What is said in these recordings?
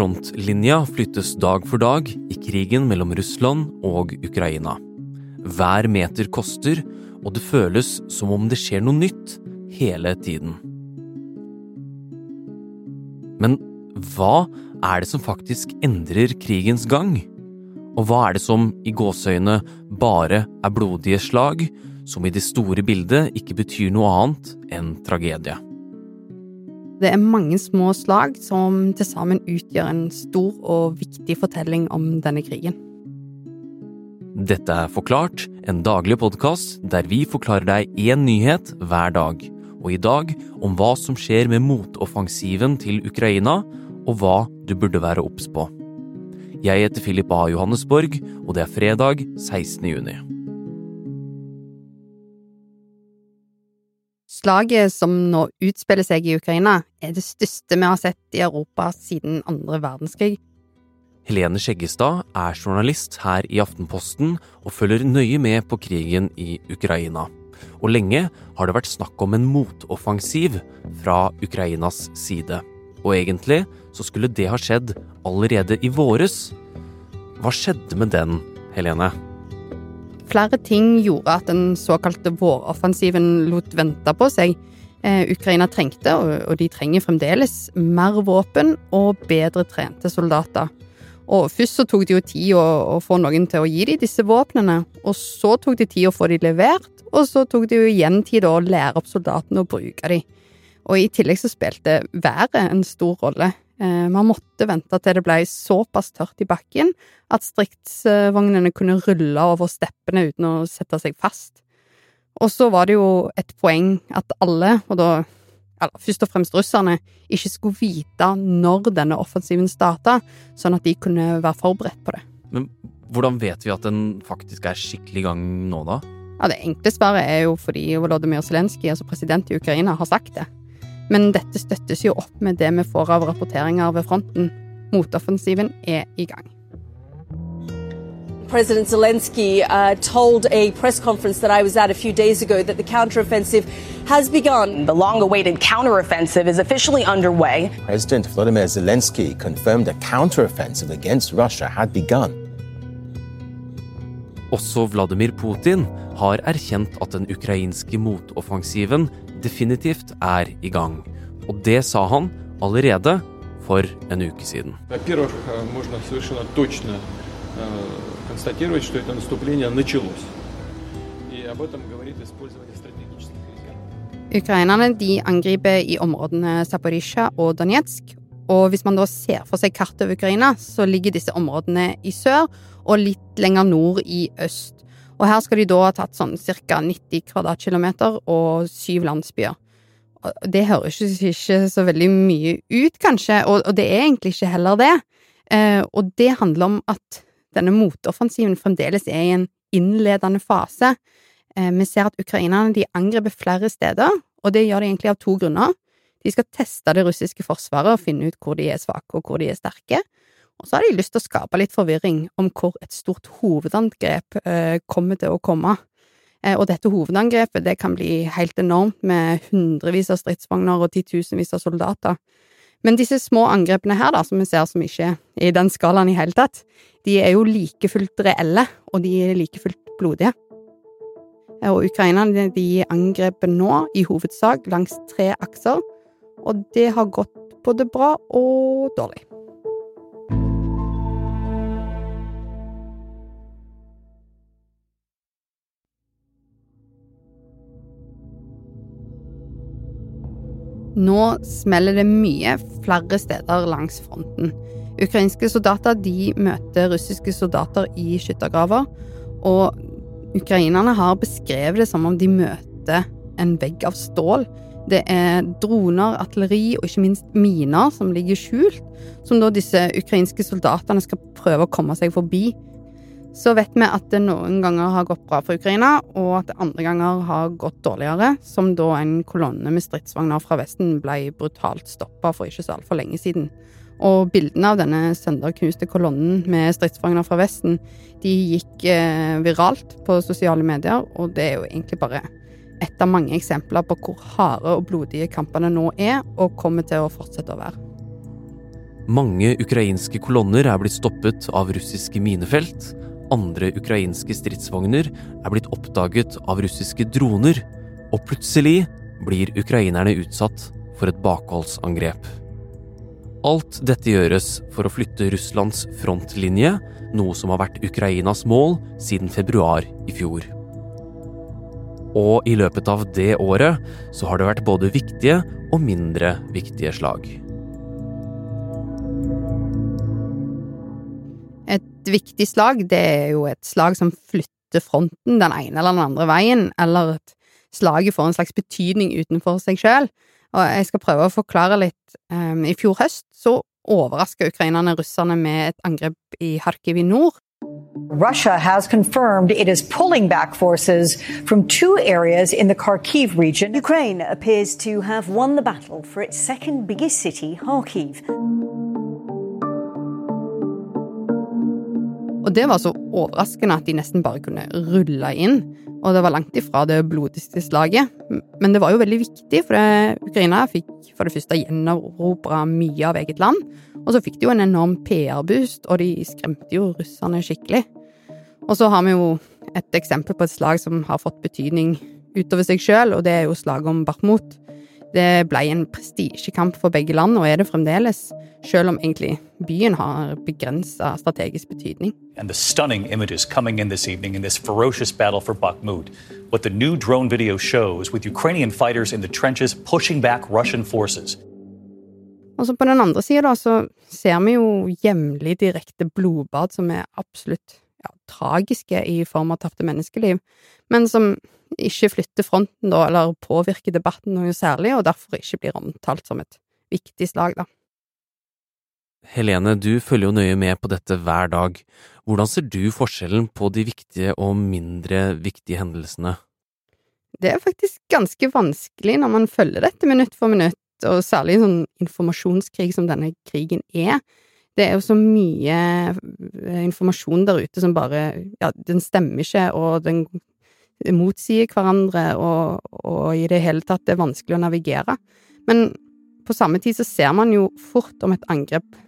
Frontlinja flyttes dag for dag i krigen mellom Russland og Ukraina. Hver meter koster, og det føles som om det skjer noe nytt hele tiden. Men hva er det som faktisk endrer krigens gang? Og hva er det som i gåseøyne bare er blodige slag, som i det store bildet ikke betyr noe annet enn tragedie? Det er mange små slag som til sammen utgjør en stor og viktig fortelling om denne krigen. Dette er Forklart, en daglig podkast der vi forklarer deg én nyhet hver dag. Og i dag om hva som skjer med motoffensiven til Ukraina, og hva du burde være obs på. Jeg heter Philip A. Johannesborg, og det er fredag 16. juni. Slaget som nå utspiller seg i Ukraina, er det største vi har sett i Europa siden andre verdenskrig. Helene Skjeggestad er journalist her i Aftenposten og følger nøye med på krigen i Ukraina. Og lenge har det vært snakk om en motoffensiv fra Ukrainas side. Og egentlig så skulle det ha skjedd allerede i våres. Hva skjedde med den, Helene? Flere ting gjorde at den såkalte våroffensiven lot vente på seg. Eh, Ukraina trengte, og de trenger fremdeles, mer våpen og bedre trente soldater. Og Først så tok det jo tid å, få noen til å gi dem disse våpnene, og så tok det tid å få dem levert, og så tok det jo igjen tid å lære opp soldatene å bruke dem. Og i tillegg så spilte været en stor rolle. Eh, man måtte vente til det ble såpass tørt i bakken at stridsvognene kunne rulle over steppene uten å sette seg fast. Og så var det jo et poeng at alle, og da eller først og fremst russerne, ikke skulle vite når denne offensiven starta, sånn at de kunne være forberedt på det. Men hvordan vet vi at den faktisk er skikkelig i gang nå, da? Ja, Det enkle svaret er jo fordi Volodymyr Zelenskyj, altså president i Ukraina, har sagt det. Men dette støttes jo opp med det vi får av rapporteringer ved fronten. Motoffensiven er i gang. President Zelensky uh, told a press conference that I was at a few days ago that the counteroffensive has begun. The long awaited counteroffensive is officially underway. President Vladimir Zelensky confirmed a counteroffensive against Russia had begun. Også Vladimir Putin har erkjent at den ukrainske motoffensiven definitivt er i gang. Og det sa han allerede for en uke siden. Ukrainerne de angriper i områdene Zaporizjzja og Donetsk. Og hvis man da ser for seg kartet over Ukraina, så ligger disse områdene i sør og litt lenger nord i øst. Og her skal de da ha tatt sånn ca. 90 kvadratkilometer og syv landsbyer. Det høres ikke så veldig mye ut, kanskje, og, det er egentlig ikke heller det. Eh, og det handler om at denne motoffensiven fremdeles er i en innledende fase. Eh, vi ser at ukrainerne de angriper flere steder, og det gjør de egentlig av to grunner. De skal teste det russiske forsvaret og finne ut hvor de er svake og hvor de er sterke. Og så har de lyst til å skape litt forvirring om hvor et stort hovedangrep eh, kommer til å komme. Eh, og dette hovedangrepet det kan bli helt enormt, med hundrevis av stridsvogner og titusenvis av soldater. Men disse små angrepene her, da, som vi ser som ikke er i den skalaen i hele tatt, de er jo like fullt reelle, og de er like fullt blodige. Og ukrainerne de angreper nå i hovedsak langs tre akser, og det har gått både bra og dårlig. Nå smeller det mye flere steder langs fronten. Ukrainske soldater de møter russiske soldater i skyttergraver, og ukrainerne har beskrevet det som om de møter en vegg av stål. Det er droner, artilleri og ikke minst miner som ligger skjult, som da disse ukrainske soldatene skal prøve å komme seg forbi. Så vet vi at det noen ganger har gått bra for Ukraina, og at det andre ganger har gått dårligere, som da en kolonne med stridsvogner fra Vesten ble brutalt stoppa for ikke så altfor lenge siden. Og bildene av denne sønderknuste kolonnen med stridsvogner fra Vesten, de gikk eh, viralt på sosiale medier, og det er jo egentlig bare et av mange eksempler på hvor harde og blodige kampene nå er, og kommer til å fortsette å være. Mange ukrainske kolonner er blitt stoppet av russiske minefelt. Andre ukrainske stridsvogner er blitt oppdaget av russiske droner. Og plutselig blir ukrainerne utsatt for et bakholdsangrep. Alt dette gjøres for å flytte Russlands frontlinje, noe som har vært Ukrainas mål siden februar i fjor. Og i løpet av det året så har det vært både viktige og mindre viktige slag. Et viktig slag, det er jo et slag som flytter fronten den ene eller den andre veien, eller at slaget får en slags betydning utenfor seg sjøl. Og jeg skal prøve å forklare litt. Um, I fjor høst så overraska ukrainerne russerne med et angrep i Kharkiv i nord. Russia has confirmed it is pulling back forces from two areas in the Kharkiv region. Ukraine appears to have won the battle for its second biggest city, Kharkiv. Og det var så overraskende at de nesten bare kunne rulle inn. Og det var langt ifra det blodigste slaget. Men det var jo veldig viktig, for Ukraina fikk for det første gjenerobra mye av eget land. Og så fikk de jo en enorm PR-boost, og de skremte jo russerne skikkelig. Og så har vi jo et eksempel på et slag som har fått betydning utover seg sjøl, og det er jo slaget om Bakhmut. Det ble en prestisjekamp for begge land, og er det fremdeles, selv om egentlig byen har begrensa strategisk betydning. And the stunning images coming in this evening in this ferocious battle for Bakhmut. What the new drone video shows, with Ukrainian fighters in the trenches pushing back Russian forces. Og så på den andre sida, så ser vi jo jevnlig direkte blodbad som er absolutt tragiske i form av tapte menneskeliv, men som ikke flytter fronten da, eller påvirker debatten noe særlig, og derfor ikke blir omtalt som et viktig slag, da. Helene, du følger jo nøye med på dette hver dag. Hvordan ser du forskjellen på de viktige og mindre viktige hendelsene? Det er faktisk ganske vanskelig når man følger dette minutt for minutt, og særlig en sånn informasjonskrig som denne krigen er. Det er jo så mye eh, informasjon der ute som bare Ja, den stemmer ikke, og den motsier hverandre, og, og i det hele tatt det er vanskelig å navigere. Men på samme tid så ser man jo fort om et angrep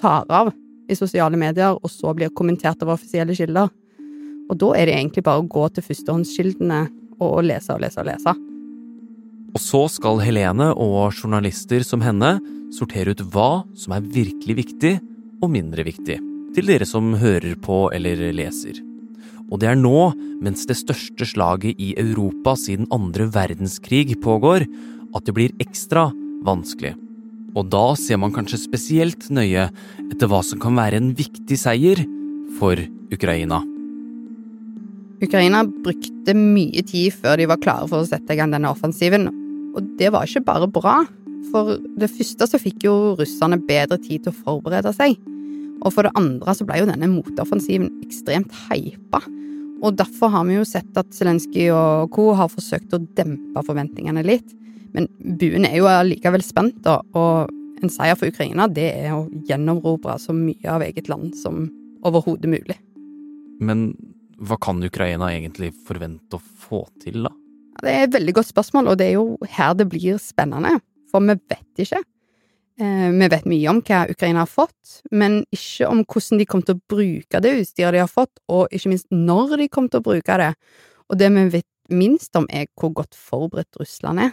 tar av i sosiale medier, og så blir kommentert av offisielle kilder. Og da er det egentlig bare å gå til førstehåndskildene og lese og lese og lese. Og så skal Helene og journalister som henne sortere ut hva som er virkelig viktig og mindre viktig, til dere som hører på eller leser. Og det er nå, mens det største slaget i Europa siden andre verdenskrig pågår, at det blir ekstra vanskelig. Og da ser man kanskje spesielt nøye etter hva som kan være en viktig seier for Ukraina. Ukraina brukte mye tid før de var klare for å sette i gang denne offensiven, og det var ikke bare bra. For det første så fikk jo russerne bedre tid til å forberede seg. Og for det andre så ble jo denne motoffensiven ekstremt hypa. Og derfor har vi jo sett at Zelenskyj og co. har forsøkt å dempe forventningene litt. Men buen er jo allikevel spent, da, og en seier for Ukraina det er å gjenerobre så mye av eget land som overhodet mulig. Men hva kan Ukraina egentlig forvente å få til, da? Det er et veldig godt spørsmål, og det er jo her det blir spennende. For vi vet ikke. Eh, vi vet mye om hva Ukraina har fått, men ikke om hvordan de kommer til å bruke det utstyret de har fått, og ikke minst når de kommer til å bruke det. Og det vi vet minst om, er hvor godt forberedt Russland er.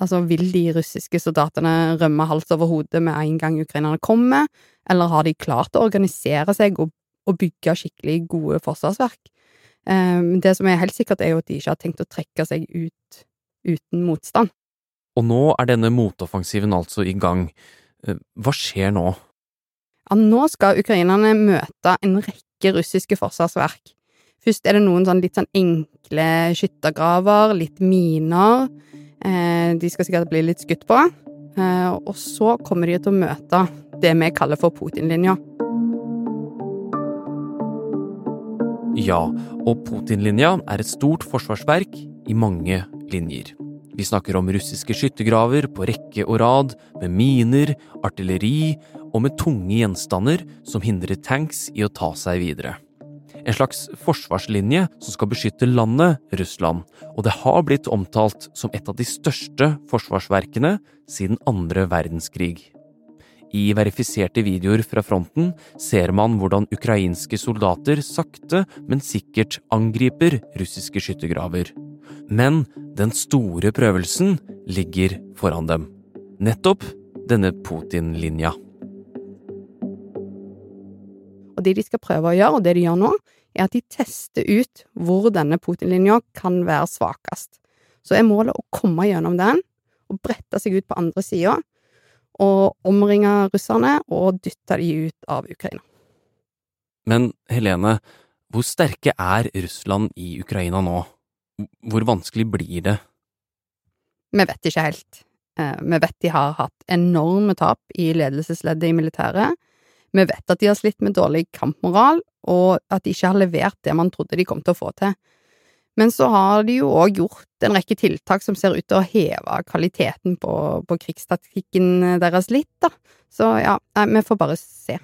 Altså, vil de russiske soldatene rømme hals over hode med en gang ukrainerne kommer, eller har de klart å organisere seg og, og bygge skikkelig gode forsvarsverk? Um, det som er helt sikkert, er jo at de ikke har tenkt å trekke seg ut uten motstand. Og nå er denne motoffensiven altså i gang. Eh, hva skjer nå? Ja, nå skal ukrainerne møte en rekke russiske forsvarsverk. Først er det noen sånn litt sånn enkle skyttergraver, litt miner. Eh, de skal sikkert bli litt skutt på. Eh, og så kommer de til å møte det vi kaller for Putin-linja. Ja, og Putin-linja er et stort forsvarsverk i mange linjer. Vi snakker om russiske skyttergraver på rekke og rad, med miner, artilleri og med tunge gjenstander som hindrer tanks i å ta seg videre. En slags forsvarslinje som skal beskytte landet Russland, og det har blitt omtalt som et av de største forsvarsverkene siden andre verdenskrig. I verifiserte videoer fra fronten ser man hvordan ukrainske soldater sakte, men sikkert angriper russiske skyttergraver. Men den store prøvelsen ligger foran dem. Nettopp denne Putin-linja. Og det de skal prøve å gjøre, og det de gjør nå, er at de tester ut hvor denne Putin-linja kan være svakest. Så er målet å komme gjennom den og brette seg ut på andre sida og omringe russerne og dytte de ut av Ukraina. Men Helene, hvor sterke er Russland i Ukraina nå? Hvor vanskelig blir det? Vi vet ikke helt. Eh, vi vet de har hatt enorme tap i ledelsesleddet i militæret. Vi vet at de har slitt med dårlig kampmoral, og at de ikke har levert det man trodde de kom til å få til. Men så har de jo òg gjort en rekke tiltak som ser ut til å heve kvaliteten på, på krigsstatistikken deres litt, da. Så ja, vi får bare se.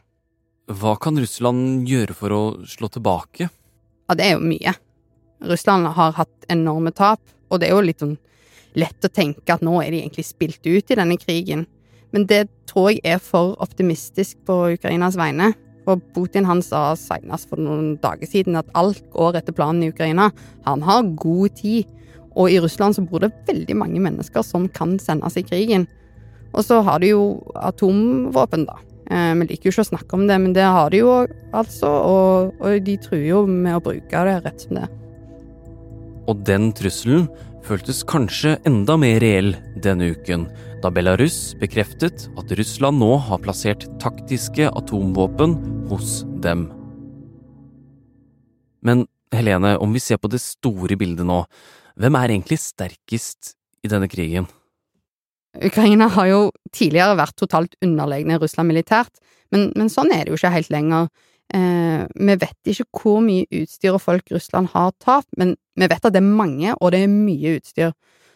Hva kan Russland gjøre for å slå tilbake? Ja, det er jo mye. Russland har hatt enorme tap, og det er jo litt sånn lett å tenke at nå er de egentlig spilt ut i denne krigen. Men det tror jeg er for optimistisk på Ukrainas vegne. For Putin han sa senest for noen dager siden at alt går etter planen i Ukraina. Han har god tid. Og i Russland så bor det veldig mange mennesker som kan sendes i krigen. Og så har de jo atomvåpen, da. Eh, vi liker jo ikke å snakke om det, men det har de jo altså. Og, og de truer jo med å bruke det rett som det. Og den trusselen føltes kanskje enda mer reell denne uken, da Belarus bekreftet at Russland nå har plassert taktiske atomvåpen hos dem. Men Helene, om vi ser på det store bildet nå, hvem er egentlig sterkest i denne krigen? Ukraina har jo tidligere vært totalt underlegne Russland militært, men, men sånn er det jo ikke helt lenger. Eh, vi vet ikke hvor mye utstyr og folk Russland har tapt, men vi vet at det er mange, og det er mye utstyr.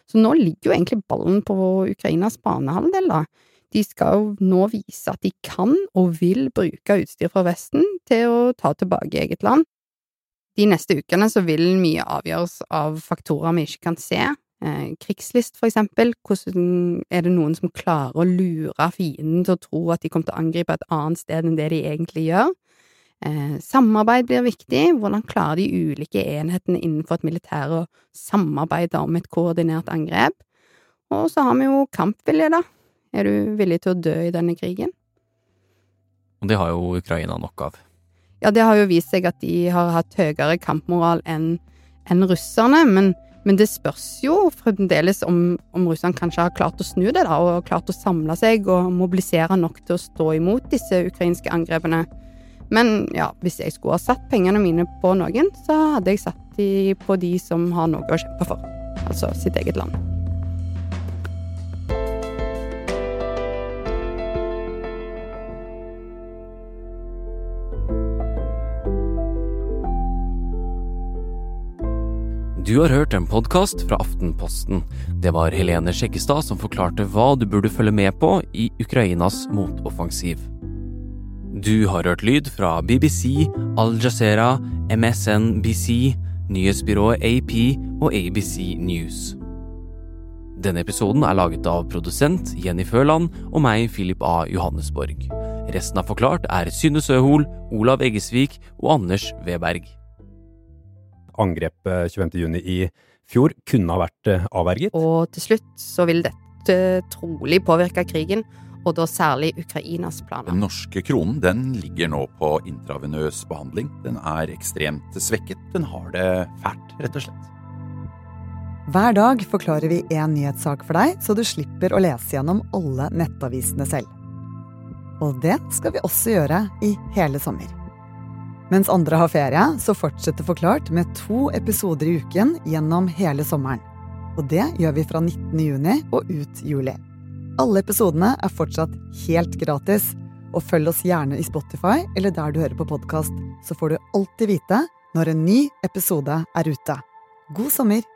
Så nå ligger jo egentlig ballen på Ukrainas banehalvdel, da. De skal jo nå vise at de kan og vil bruke utstyr fra Vesten til å ta tilbake eget land. De neste ukene så vil mye avgjøres av faktorer vi ikke kan se. Eh, krigslist, for eksempel. Hvordan er det noen som klarer å lure fienden til å tro at de kommer til å angripe et annet sted enn det de egentlig gjør? Eh, samarbeid blir viktig. Hvordan klarer de ulike enhetene innenfor et militær å samarbeide om et koordinert angrep? Og så har vi jo kampvilje, da. Er du villig til å dø i denne krigen? Og det har jo Ukraina nok av. Ja, det har jo vist seg at de har hatt høyere kampmoral enn en russerne, men, men, det spørs jo fremdeles om, om russerne kanskje har klart å snu det, da, og klart å samle seg og mobilisere nok til å stå imot disse ukrainske angrepene. Men ja, hvis jeg skulle ha satt pengene mine på noen, så hadde jeg satt de på de som har noe å kjempe for. Altså sitt eget land. Du har hørt en podkast fra Aftenposten. Det var Helene Skjeggestad som forklarte hva du burde følge med på i Ukrainas motoffensiv. Du har hørt lyd fra BBC, Al Jazeera, MSNBC, nyhetsbyrået AP og ABC News. Denne episoden er laget av produsent Jenny Føland og meg, Philip A. Johannesborg. Resten av Forklart er Synne Søhol, Olav Eggesvik og Anders Weberg. Angrepet 25.6 i fjor kunne ha vært eh, avverget. Og til slutt så vil dette trolig påvirke krigen og da særlig Ukrainas planer. Den norske kronen den ligger nå på intravenøs behandling. Den er ekstremt svekket. Den har det fælt, rett og slett. Hver dag forklarer vi én nyhetssak for deg, så du slipper å lese gjennom alle nettavisene selv. Og det skal vi også gjøre i hele sommer. Mens andre har ferie, så fortsetter Forklart med to episoder i uken gjennom hele sommeren. Og det gjør vi fra 19. juni og ut juli. Alle episodene er fortsatt helt gratis. Og følg oss gjerne i Spotify eller der du hører på podkast, så får du alltid vite når en ny episode er ute. God sommer!